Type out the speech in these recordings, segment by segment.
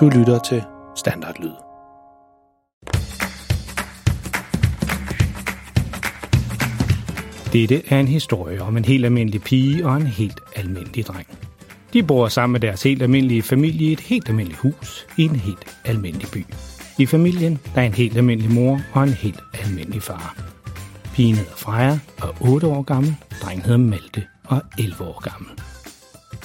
Du lytter til Standardlyd. Dette er en historie om en helt almindelig pige og en helt almindelig dreng. De bor sammen med deres helt almindelige familie i et helt almindeligt hus i en helt almindelig by. I familien der er en helt almindelig mor og en helt almindelig far. Pigen hedder Freja og er 8 år gammel, drengen hedder Malte og er 11 år gammel.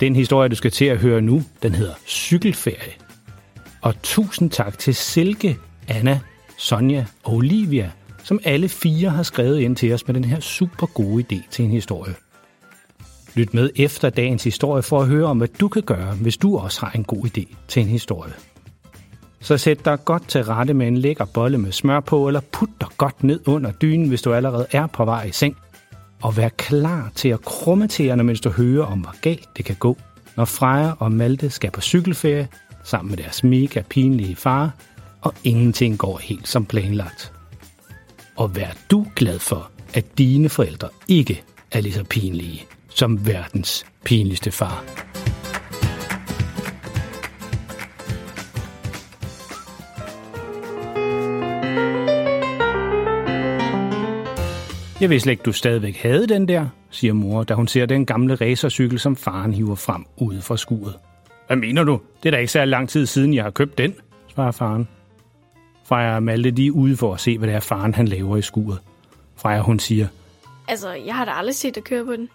Den historie, du skal til at høre nu, den hedder Cykelferie. Og tusind tak til Silke, Anna, Sonja og Olivia, som alle fire har skrevet ind til os med den her super gode idé til en historie. Lyt med efter dagens historie for at høre om, hvad du kan gøre, hvis du også har en god idé til en historie. Så sæt dig godt til rette med en lækker bolle med smør på, eller put dig godt ned under dynen, hvis du allerede er på vej i seng. Og vær klar til at krumme tæerne, mens du hører om, hvor galt det kan gå, når Freja og Malte skal på cykelferie sammen med deres mega pinlige far, og ingenting går helt som planlagt. Og vær du glad for, at dine forældre ikke er lige så pinlige som verdens pinligste far. Jeg vidste slet ikke, du stadigvæk havde den der, siger mor, da hun ser den gamle racercykel, som faren hiver frem ude fra skuret. Hvad mener du? Det er da ikke så lang tid siden, jeg har købt den, svarer faren. Freja og Malte de er ude for at se, hvad det er faren han laver i skuret. Freja hun siger, Altså, jeg har da aldrig set dig køre på den.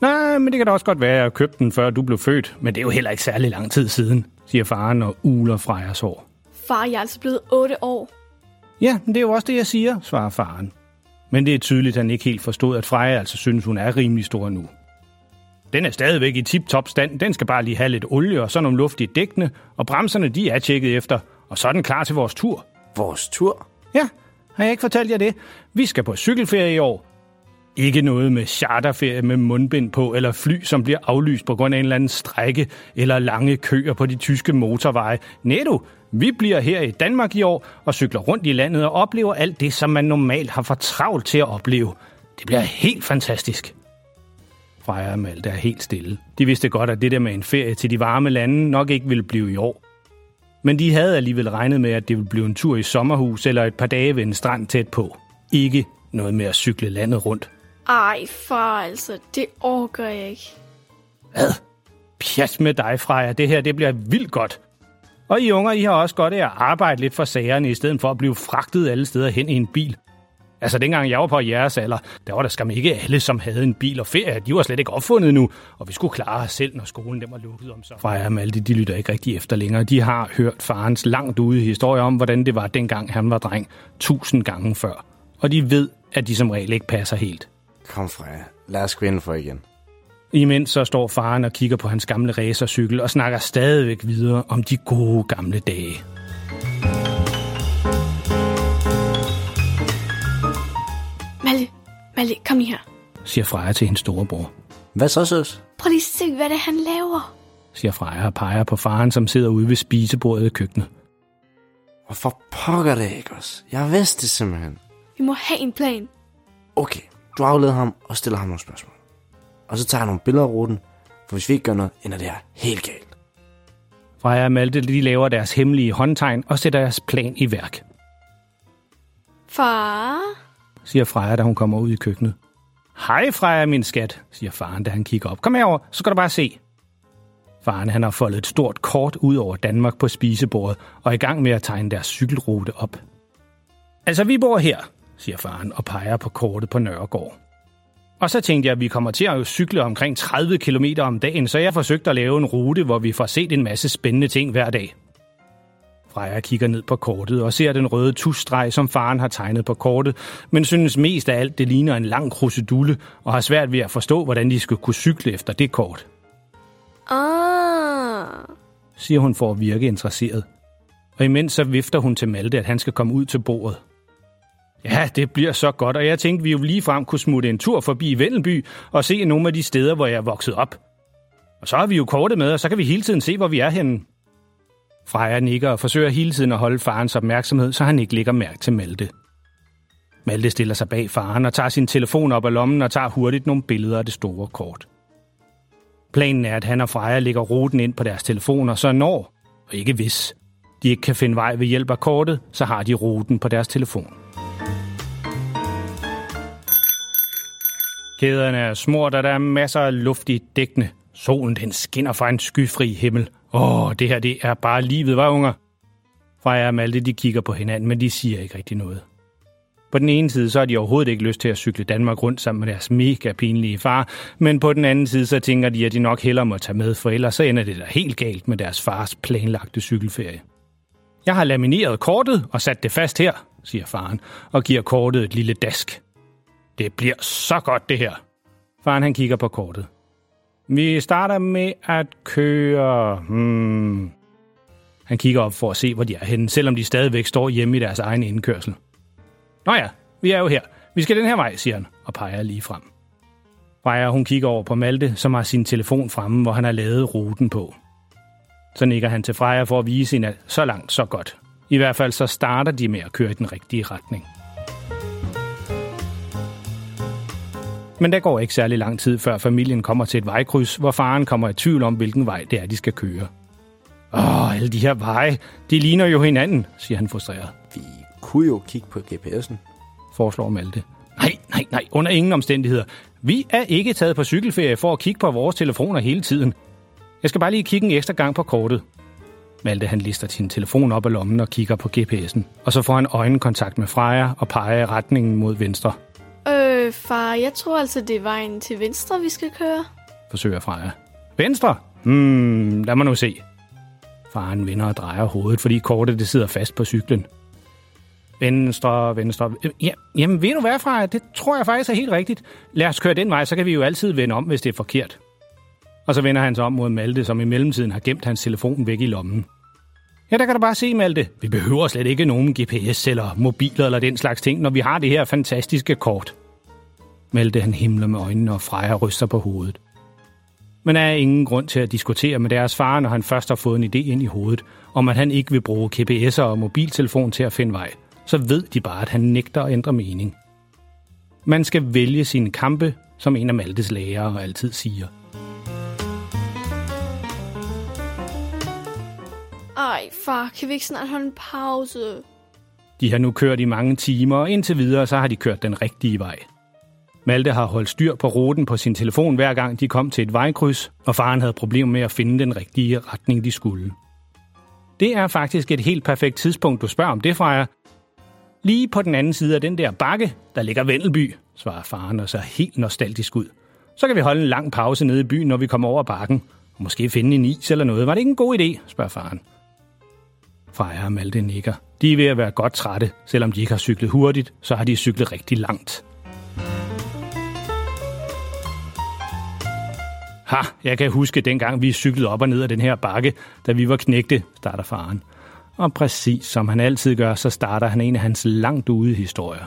Nej, men det kan da også godt være, at jeg købte den, før du blev født. Men det er jo heller ikke særlig lang tid siden, siger faren og uler Frejas hår. Far, jeg er altså blevet 8 år. Ja, men det er jo også det, jeg siger, svarer faren. Men det er tydeligt, at han ikke helt forstod, at Freja altså synes, hun er rimelig stor nu. Den er stadigvæk i tip-top stand. Den skal bare lige have lidt olie og så nogle luftige dækkene. Og bremserne, de er tjekket efter. Og så er den klar til vores tur. Vores tur? Ja, har jeg ikke fortalt jer det? Vi skal på cykelferie i år. Ikke noget med charterferie med mundbind på, eller fly, som bliver aflyst på grund af en eller anden strække, eller lange køer på de tyske motorveje. Netto, vi bliver her i Danmark i år og cykler rundt i landet og oplever alt det, som man normalt har for travlt til at opleve. Det bliver helt fantastisk. Freja og Malte er helt stille. De vidste godt, at det der med en ferie til de varme lande nok ikke ville blive i år. Men de havde alligevel regnet med, at det ville blive en tur i sommerhus eller et par dage ved en strand tæt på. Ikke noget med at cykle landet rundt. Ej, far, altså, det orker jeg ikke. Hvad? Pjat med dig, Freja. Det her det bliver vildt godt. Og I unger, I har også godt af at arbejde lidt for sagerne, i stedet for at blive fragtet alle steder hen i en bil. Altså, dengang jeg var på jeres alder, der var der skam ikke alle, som havde en bil og ferie. De var slet ikke opfundet nu, og vi skulle klare os selv, når skolen dem var lukket om så. Freja og Malte, de lytter ikke rigtig efter længere. De har hørt farens langt ude historie om, hvordan det var dengang han var dreng, tusind gange før. Og de ved, at de som regel ikke passer helt. Kom, Freja. Lad os gå indenfor igen. Imens så står faren og kigger på hans gamle racercykel og snakker stadigvæk videre om de gode gamle dage. Malle, Malle, kom lige her. siger Freja til hendes storebror. Hvad så, søs? Prøv lige at se, hvad det er, han laver. siger Freja og peger på faren, som sidder ude ved spisebordet i køkkenet. Hvorfor pokker det ikke os? Jeg vidste det simpelthen. Vi må have en plan. Okay, du afleder ham og stiller ham nogle spørgsmål. Og så tager jeg nogle billeder af ruten, for hvis vi ikke gør noget, ender det her helt galt. Freja og Malte de laver deres hemmelige håndtegn og sætter deres plan i værk, Far? siger Freja, da hun kommer ud i køkkenet. Hej Freja, min skat, siger faren, da han kigger op. Kom herover, så skal du bare se. Faren han har foldet et stort kort ud over Danmark på spisebordet og er i gang med at tegne deres cykelrute op. Altså, vi bor her, siger faren og peger på kortet på Nørregård. Og så tænkte jeg, at vi kommer til at cykle omkring 30 km om dagen, så jeg forsøgte at lave en rute, hvor vi får set en masse spændende ting hver dag. Freja kigger ned på kortet og ser den røde tusstreg, som faren har tegnet på kortet, men synes mest af alt, det ligner en lang krusedulle, og har svært ved at forstå, hvordan de skal kunne cykle efter det kort. Ah. siger hun for at virke interesseret. Og imens så vifter hun til Malte, at han skal komme ud til bordet. Ja, det bliver så godt, og jeg tænkte, vi jo lige frem kunne smutte en tur forbi Vendelby og se nogle af de steder, hvor jeg er vokset op. Og så har vi jo kortet med, og så kan vi hele tiden se, hvor vi er henne. Freja nikker og forsøger hele tiden at holde farens opmærksomhed, så han ikke lægger mærke til Malte. Malte stiller sig bag faren og tager sin telefon op af lommen og tager hurtigt nogle billeder af det store kort. Planen er, at han og Freja lægger ruten ind på deres telefoner, så når, og ikke hvis, de ikke kan finde vej ved hjælp af kortet, så har de ruten på deres telefon. Kæderne er smurt, og der er masser af luft i dækkene. Solen den skinner fra en skyfri himmel. Åh, det her det er bare livet, var unger? Freja og Malte de kigger på hinanden, men de siger ikke rigtig noget. På den ene side, så har de overhovedet ikke lyst til at cykle Danmark rundt sammen med deres mega pinlige far, men på den anden side, så tænker de, at de nok hellere må tage med, for ellers så ender det da helt galt med deres fars planlagte cykelferie. Jeg har lamineret kortet og sat det fast her, siger faren, og giver kortet et lille dask. Det bliver så godt, det her. Faren han kigger på kortet. Vi starter med at køre... Hmm. Han kigger op for at se, hvor de er henne, selvom de stadigvæk står hjemme i deres egen indkørsel. Nå ja, vi er jo her. Vi skal den her vej, siger han, og peger lige frem. Freja, hun kigger over på Malte, som har sin telefon fremme, hvor han har lavet ruten på. Så nikker han til Freja for at vise hende, at så langt, så godt. I hvert fald så starter de med at køre i den rigtige retning. Men der går ikke særlig lang tid, før familien kommer til et vejkryds, hvor faren kommer i tvivl om, hvilken vej det er, de skal køre. Åh, alle de her veje, de ligner jo hinanden, siger han frustreret. Vi kunne jo kigge på GPS'en. Foreslår Malte. Nej, nej, nej, under ingen omstændigheder. Vi er ikke taget på cykelferie for at kigge på vores telefoner hele tiden. Jeg skal bare lige kigge en ekstra gang på kortet. Malte han lister sin telefon op af lommen og kigger på GPS'en. Og så får han øjenkontakt med Freja og peger retningen mod venstre. Øh, far, jeg tror altså, det er vejen til venstre, vi skal køre. forsøger Freja. Venstre? Hmm, lad mig nu se. Faren vender og drejer hovedet, fordi kortet det sidder fast på cyklen. Venstre, venstre. Øh, ja, jamen, ved du hvad, Freja? Det tror jeg faktisk er helt rigtigt. Lad os køre den vej, så kan vi jo altid vende om, hvis det er forkert. Og så vender han sig om mod Malte, som i mellemtiden har gemt hans telefon væk i lommen. Ja, der kan du bare se, Malte. Vi behøver slet ikke nogen GPS eller mobiler eller den slags ting, når vi har det her fantastiske kort. Malte han himler med øjnene, og Freja ryster på hovedet. Men der er ingen grund til at diskutere med deres far, når han først har fået en idé ind i hovedet, om at han ikke vil bruge GPS'er og mobiltelefon til at finde vej. Så ved de bare, at han nægter at ændre mening. Man skal vælge sine kampe, som en af Maltes lærere altid siger. Ej, far, kan vi ikke snart holde en pause? De har nu kørt i mange timer, og indtil videre så har de kørt den rigtige vej. Malte har holdt styr på ruten på sin telefon hver gang de kom til et vejkryds, og faren havde problemer med at finde den rigtige retning, de skulle. Det er faktisk et helt perfekt tidspunkt, du spørger om det, Freja. Lige på den anden side af den der bakke, der ligger Vendelby, svarer faren og ser helt nostalgisk ud. Så kan vi holde en lang pause nede i byen, når vi kommer over bakken, og måske finde en is eller noget. Var det ikke en god idé, spørger faren fejrer Malte nikker. De er ved at være godt trætte. Selvom de ikke har cyklet hurtigt, så har de cyklet rigtig langt. Ha, jeg kan huske dengang vi cyklede op og ned af den her bakke, da vi var knægte, starter faren. Og præcis som han altid gør, så starter han en af hans langt ude historier.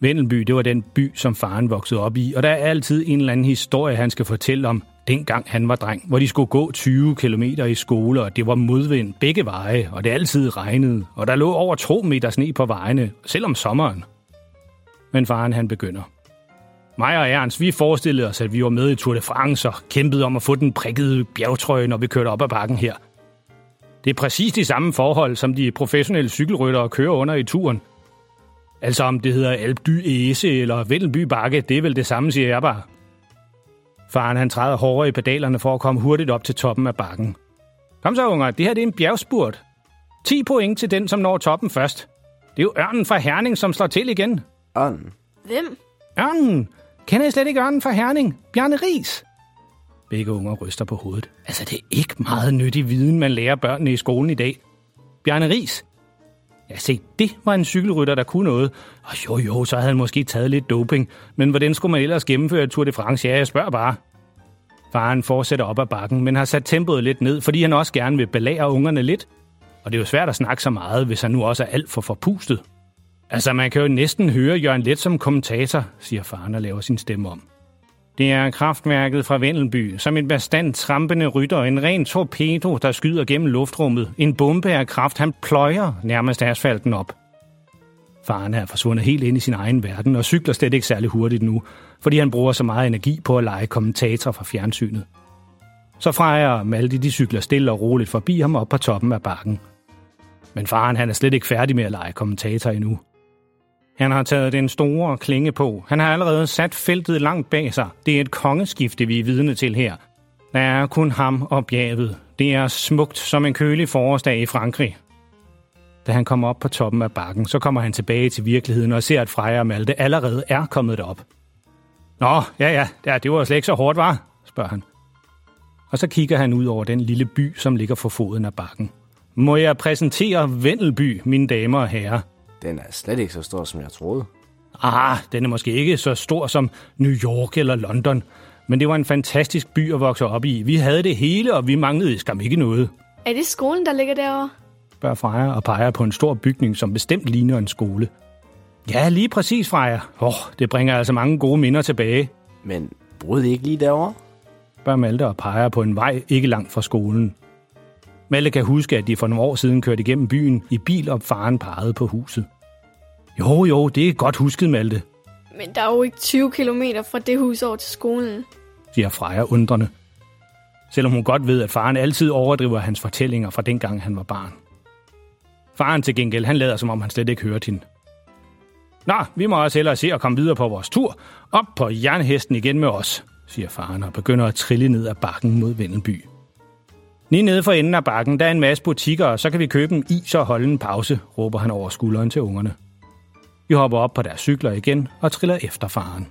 Vendelby, det var den by, som faren voksede op i, og der er altid en eller anden historie, han skal fortælle om, dengang han var dreng, hvor de skulle gå 20 km i skole, og det var modvind begge veje, og det altid regnede, og der lå over 2 meter sne på vejene, selv om sommeren. Men faren han begynder. Mig og Ernst, vi forestillede os, at vi var med i Tour de France og kæmpede om at få den prikkede bjergtrøje, når vi kørte op ad bakken her. Det er præcis de samme forhold, som de professionelle cykelryttere kører under i turen. Altså om det hedder Alpe du Ese eller Vendelby Bakke, det er vel det samme, siger jeg bare. Faren han træder hårdere i pedalerne for at komme hurtigt op til toppen af bakken. Kom så, unger. Det her det er en bjergspurt. 10 point til den, som når toppen først. Det er jo ørnen fra Herning, som slår til igen. Ånden. Hvem? Ørnen! Kender I slet ikke ørnen fra Herning? Bjarne Ries. Begge unger ryster på hovedet. Altså, det er ikke meget nyttig viden, man lærer børnene i skolen i dag. Bjarne Ries. Ja, se, det var en cykelrytter, der kunne noget. Og jo, jo, så havde han måske taget lidt doping. Men hvordan skulle man ellers gennemføre Tour de France? Ja, jeg spørger bare. Faren fortsætter op ad bakken, men har sat tempoet lidt ned, fordi han også gerne vil belære ungerne lidt. Og det er jo svært at snakke så meget, hvis han nu også er alt for forpustet. Altså, man kan jo næsten høre Jørgen Let som kommentator, siger faren og laver sin stemme om. Det er kraftværket fra Vendelby, som en bestand trampende rytter, en ren torpedo, der skyder gennem luftrummet. En bombe af kraft, han pløjer nærmest asfalten op. Faren er forsvundet helt ind i sin egen verden og cykler slet ikke særlig hurtigt nu, fordi han bruger så meget energi på at lege kommentator fra fjernsynet. Så Freja og Malte de cykler stille og roligt forbi ham op på toppen af bakken. Men faren han er slet ikke færdig med at lege kommentator endnu. Han har taget den store klinge på. Han har allerede sat feltet langt bag sig. Det er et kongeskifte, vi er vidne til her. Der er kun ham og bjerget. Det er smukt som en kølig forårsdag i Frankrig. Da han kommer op på toppen af bakken, så kommer han tilbage til virkeligheden og ser, at Freja og Malte allerede er kommet derop. Nå, ja ja, ja det var slet ikke så hårdt, var? spørger han. Og så kigger han ud over den lille by, som ligger for foden af bakken. Må jeg præsentere Vendelby, mine damer og herrer? Den er slet ikke så stor, som jeg troede. Ah, den er måske ikke så stor som New York eller London, men det var en fantastisk by at vokse op i. Vi havde det hele, og vi manglede skam ikke noget. Er det skolen, der ligger derovre? spørger Freja og peger på en stor bygning, som bestemt ligner en skole. Ja, lige præcis, Freja. Åh, oh, det bringer altså mange gode minder tilbage, Men boede I ikke lige derovre? spørger Malte og peger på en vej ikke langt fra skolen. Malte kan huske, at de for nogle år siden kørte igennem byen i bil, og faren pegede på huset. Jo, jo, det er godt husket, Malte, Men der er jo ikke 20 km fra det hus over til skolen. siger Freja undrende. Selvom hun godt ved, at faren altid overdriver hans fortællinger fra dengang han var barn. Faren til gengæld, han lader som om han slet ikke hørte hende. Nå, vi må også hellere se at komme videre på vores tur. Op på jernhesten igen med os, siger faren og begynder at trille ned ad bakken mod Vendelby. Lige nede for enden af bakken, der er en masse butikker, og så kan vi købe en is og holde en pause, råber han over skulderen til ungerne. Vi hopper op på deres cykler igen og triller efter faren.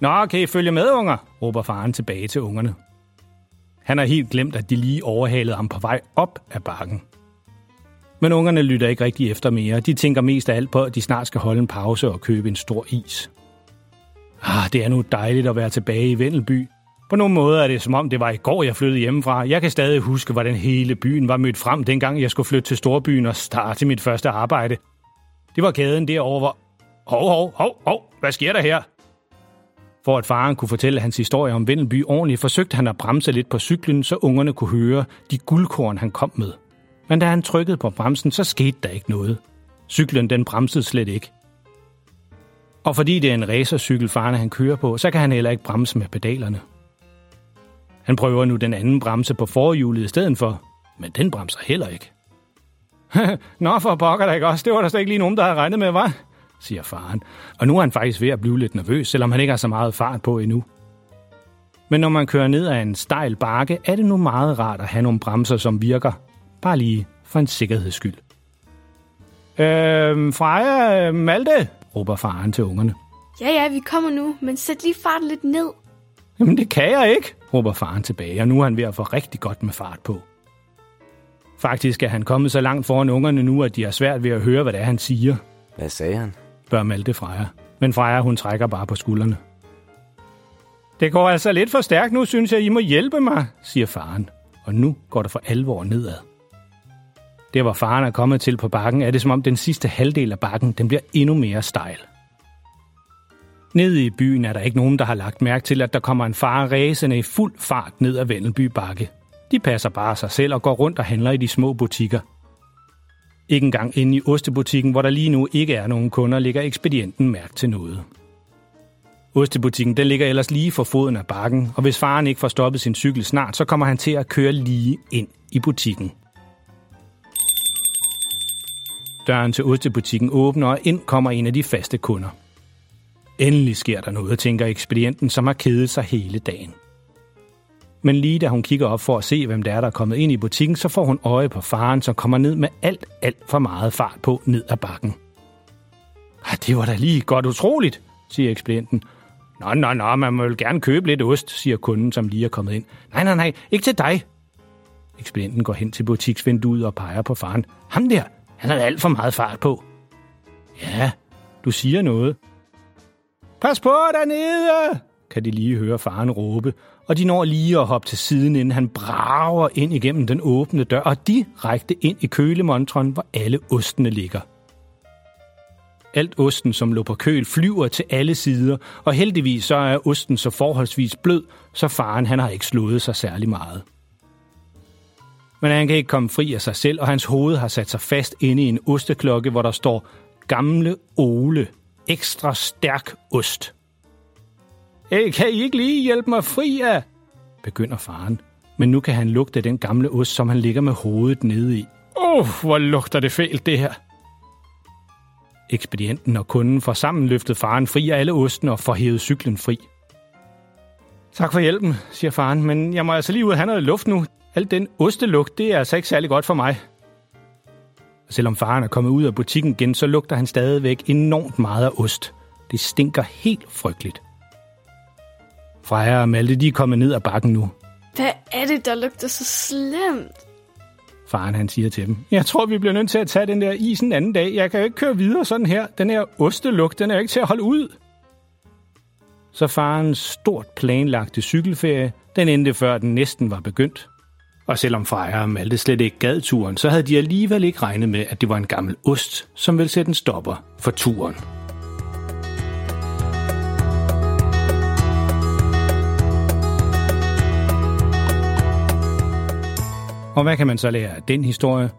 Nå, kan I følge med, unger? råber faren tilbage til ungerne. Han har helt glemt, at de lige overhalede ham på vej op af bakken. Men ungerne lytter ikke rigtig efter mere. De tænker mest af alt på, at de snart skal holde en pause og købe en stor is. Ah, det er nu dejligt at være tilbage i Vendelby. På nogle måder er det som om, det var i går, jeg flyttede hjemmefra. Jeg kan stadig huske, hvordan hele byen var mødt frem, dengang jeg skulle flytte til storbyen og starte mit første arbejde. Det var gaden derovre, hvor... Hov, hov, hov, hov, hvad sker der her? For at faren kunne fortælle hans historie om Vendelby ordentligt, forsøgte han at bremse lidt på cyklen, så ungerne kunne høre de guldkorn, han kom med. Men da han trykkede på bremsen, så skete der ikke noget. Cyklen den bremsede slet ikke. Og fordi det er en racercykel, Farne han kører på, så kan han heller ikke bremse med pedalerne. Han prøver nu den anden bremse på forhjulet i stedet for, men den bremser heller ikke. Nå, for pokker da ikke også. Det var der slet ikke lige nogen, der havde regnet med, var? siger faren. Og nu er han faktisk ved at blive lidt nervøs, selvom han ikke har så meget fart på endnu. Men når man kører ned ad en stejl bakke, er det nu meget rart at have nogle bremser, som virker. Bare lige for en sikkerheds skyld. Øhm, Freja, Malte, råber faren til ungerne. Ja, ja, vi kommer nu, men sæt lige farten lidt ned. Jamen det kan jeg ikke, råber faren tilbage, og nu er han ved at få rigtig godt med fart på. Faktisk er han kommet så langt foran ungerne nu, at de har svært ved at høre, hvad det er, han siger, Hvad sagde han? spørger Malte Freja. Men Freja, hun trækker bare på skuldrene. Det går altså lidt for stærkt nu, synes jeg, I må hjælpe mig, siger faren. Og nu går det for alvor nedad. Der, hvor faren er kommet til på bakken, er det som om den sidste halvdel af bakken, den bliver endnu mere stejl. Nede i byen er der ikke nogen, der har lagt mærke til, at der kommer en far ræsende i fuld fart ned ad Vendelby Bakke. De passer bare sig selv og går rundt og handler i de små butikker. Ikke engang inde i ostebutikken, hvor der lige nu ikke er nogen kunder, ligger ekspedienten mærke til noget. Ostebutikken den ligger ellers lige for foden af bakken, og hvis faren ikke får stoppet sin cykel snart, så kommer han til at køre lige ind i butikken. Døren til ostebutikken åbner, og ind kommer en af de faste kunder. Endelig sker der noget, tænker ekspedienten, som har kedet sig hele dagen. Men lige da hun kigger op for at se, hvem det er, der er kommet ind i butikken, så får hun øje på faren, som kommer ned med alt, alt for meget fart på ned ad bakken. Ah, det var da lige godt utroligt, siger ekspedienten. Nå, nå, nå, man må jo gerne købe lidt ost, siger kunden, som lige er kommet ind. Nej, nej, nej, ikke til dig. Ekspedienten går hen til butiksvinduet og peger på faren. Ham der, han har alt for meget fart på. Ja, du siger noget. Pas på dernede! kan de lige høre faren råbe, og de når lige at hoppe til siden, inden han brager ind igennem den åbne dør og direkte ind i kølemontren, hvor alle ostene ligger. Alt osten, som lå på køl, flyver til alle sider, og heldigvis så er osten så forholdsvis blød, så faren han har ikke slået sig særlig meget. Men han kan ikke komme fri af sig selv, og hans hoved har sat sig fast inde i en osteklokke, hvor der står Gamle Ole. Ekstra stærk ost. Hey, kan I ikke lige hjælpe mig fri af? Begynder faren. Men nu kan han lugte den gamle ost, som han ligger med hovedet nede i. Åh, oh, hvor lugter det fælt, det her. Ekspedienten og kunden får sammen løftet faren fri af alle osten og får hævet cyklen fri. Tak for hjælpen, siger faren, men jeg må altså lige ud og have noget luft nu. Alt den ostelugt, det er altså ikke særlig godt for mig. Selvom faren er kommet ud af butikken igen, så lugter han stadigvæk enormt meget af ost. Det stinker helt frygteligt. Freja og Malte, de er kommet ned ad bakken nu. Hvad er det, der lugter så slemt? Faren han siger til dem, jeg tror, vi bliver nødt til at tage den der is en anden dag. Jeg kan jo ikke køre videre sådan her. Den her ostelugt, den er jo ikke til at holde ud. Så farens stort planlagte cykelferie, den endte før den næsten var begyndt. Og selvom Freja og Malte slet ikke gad turen, så havde de alligevel ikke regnet med, at det var en gammel ost, som ville sætte en stopper for turen. Og hvad kan man så lære af den historie?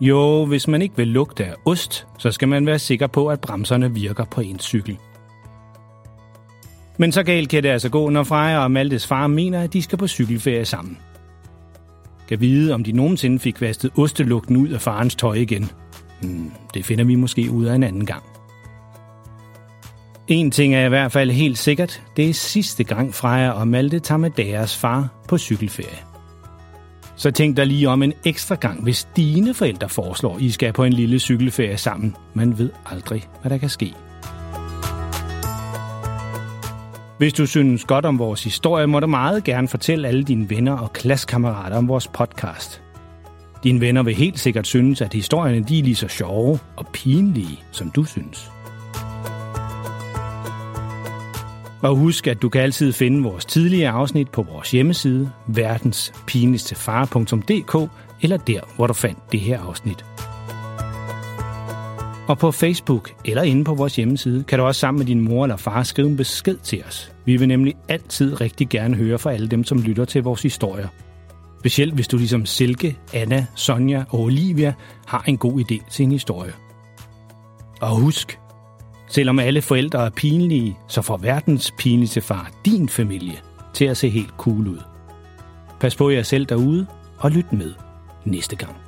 Jo, hvis man ikke vil lugte af ost, så skal man være sikker på, at bremserne virker på ens cykel. Men så galt kan det altså gå, når Freja og Maltes far mener, at de skal på cykelferie sammen. Kan vide, om de nogensinde fik vasket ostelugten ud af farens tøj igen. Hmm, det finder vi måske ud af en anden gang. En ting er i hvert fald helt sikkert. Det er sidste gang Freja og Malte tager med deres far på cykelferie. Så tænk dig lige om en ekstra gang, hvis dine forældre foreslår, I skal på en lille cykelferie sammen. Man ved aldrig, hvad der kan ske. Hvis du synes godt om vores historie, må du meget gerne fortælle alle dine venner og klassekammerater om vores podcast. Dine venner vil helt sikkert synes, at historierne de er lige så sjove og pinlige, som du synes. Og husk, at du kan altid finde vores tidligere afsnit på vores hjemmeside, verdenspinligstefar.dk, eller der, hvor du fandt det her afsnit. Og på Facebook eller inde på vores hjemmeside kan du også sammen med din mor eller far skrive en besked til os. Vi vil nemlig altid rigtig gerne høre fra alle dem, som lytter til vores historier. Specielt hvis du ligesom Silke, Anna, Sonja og Olivia har en god idé til en historie. Og husk, selvom alle forældre er pinlige, så får verdens pinligste far din familie til at se helt cool ud. Pas på jer selv derude og lyt med næste gang.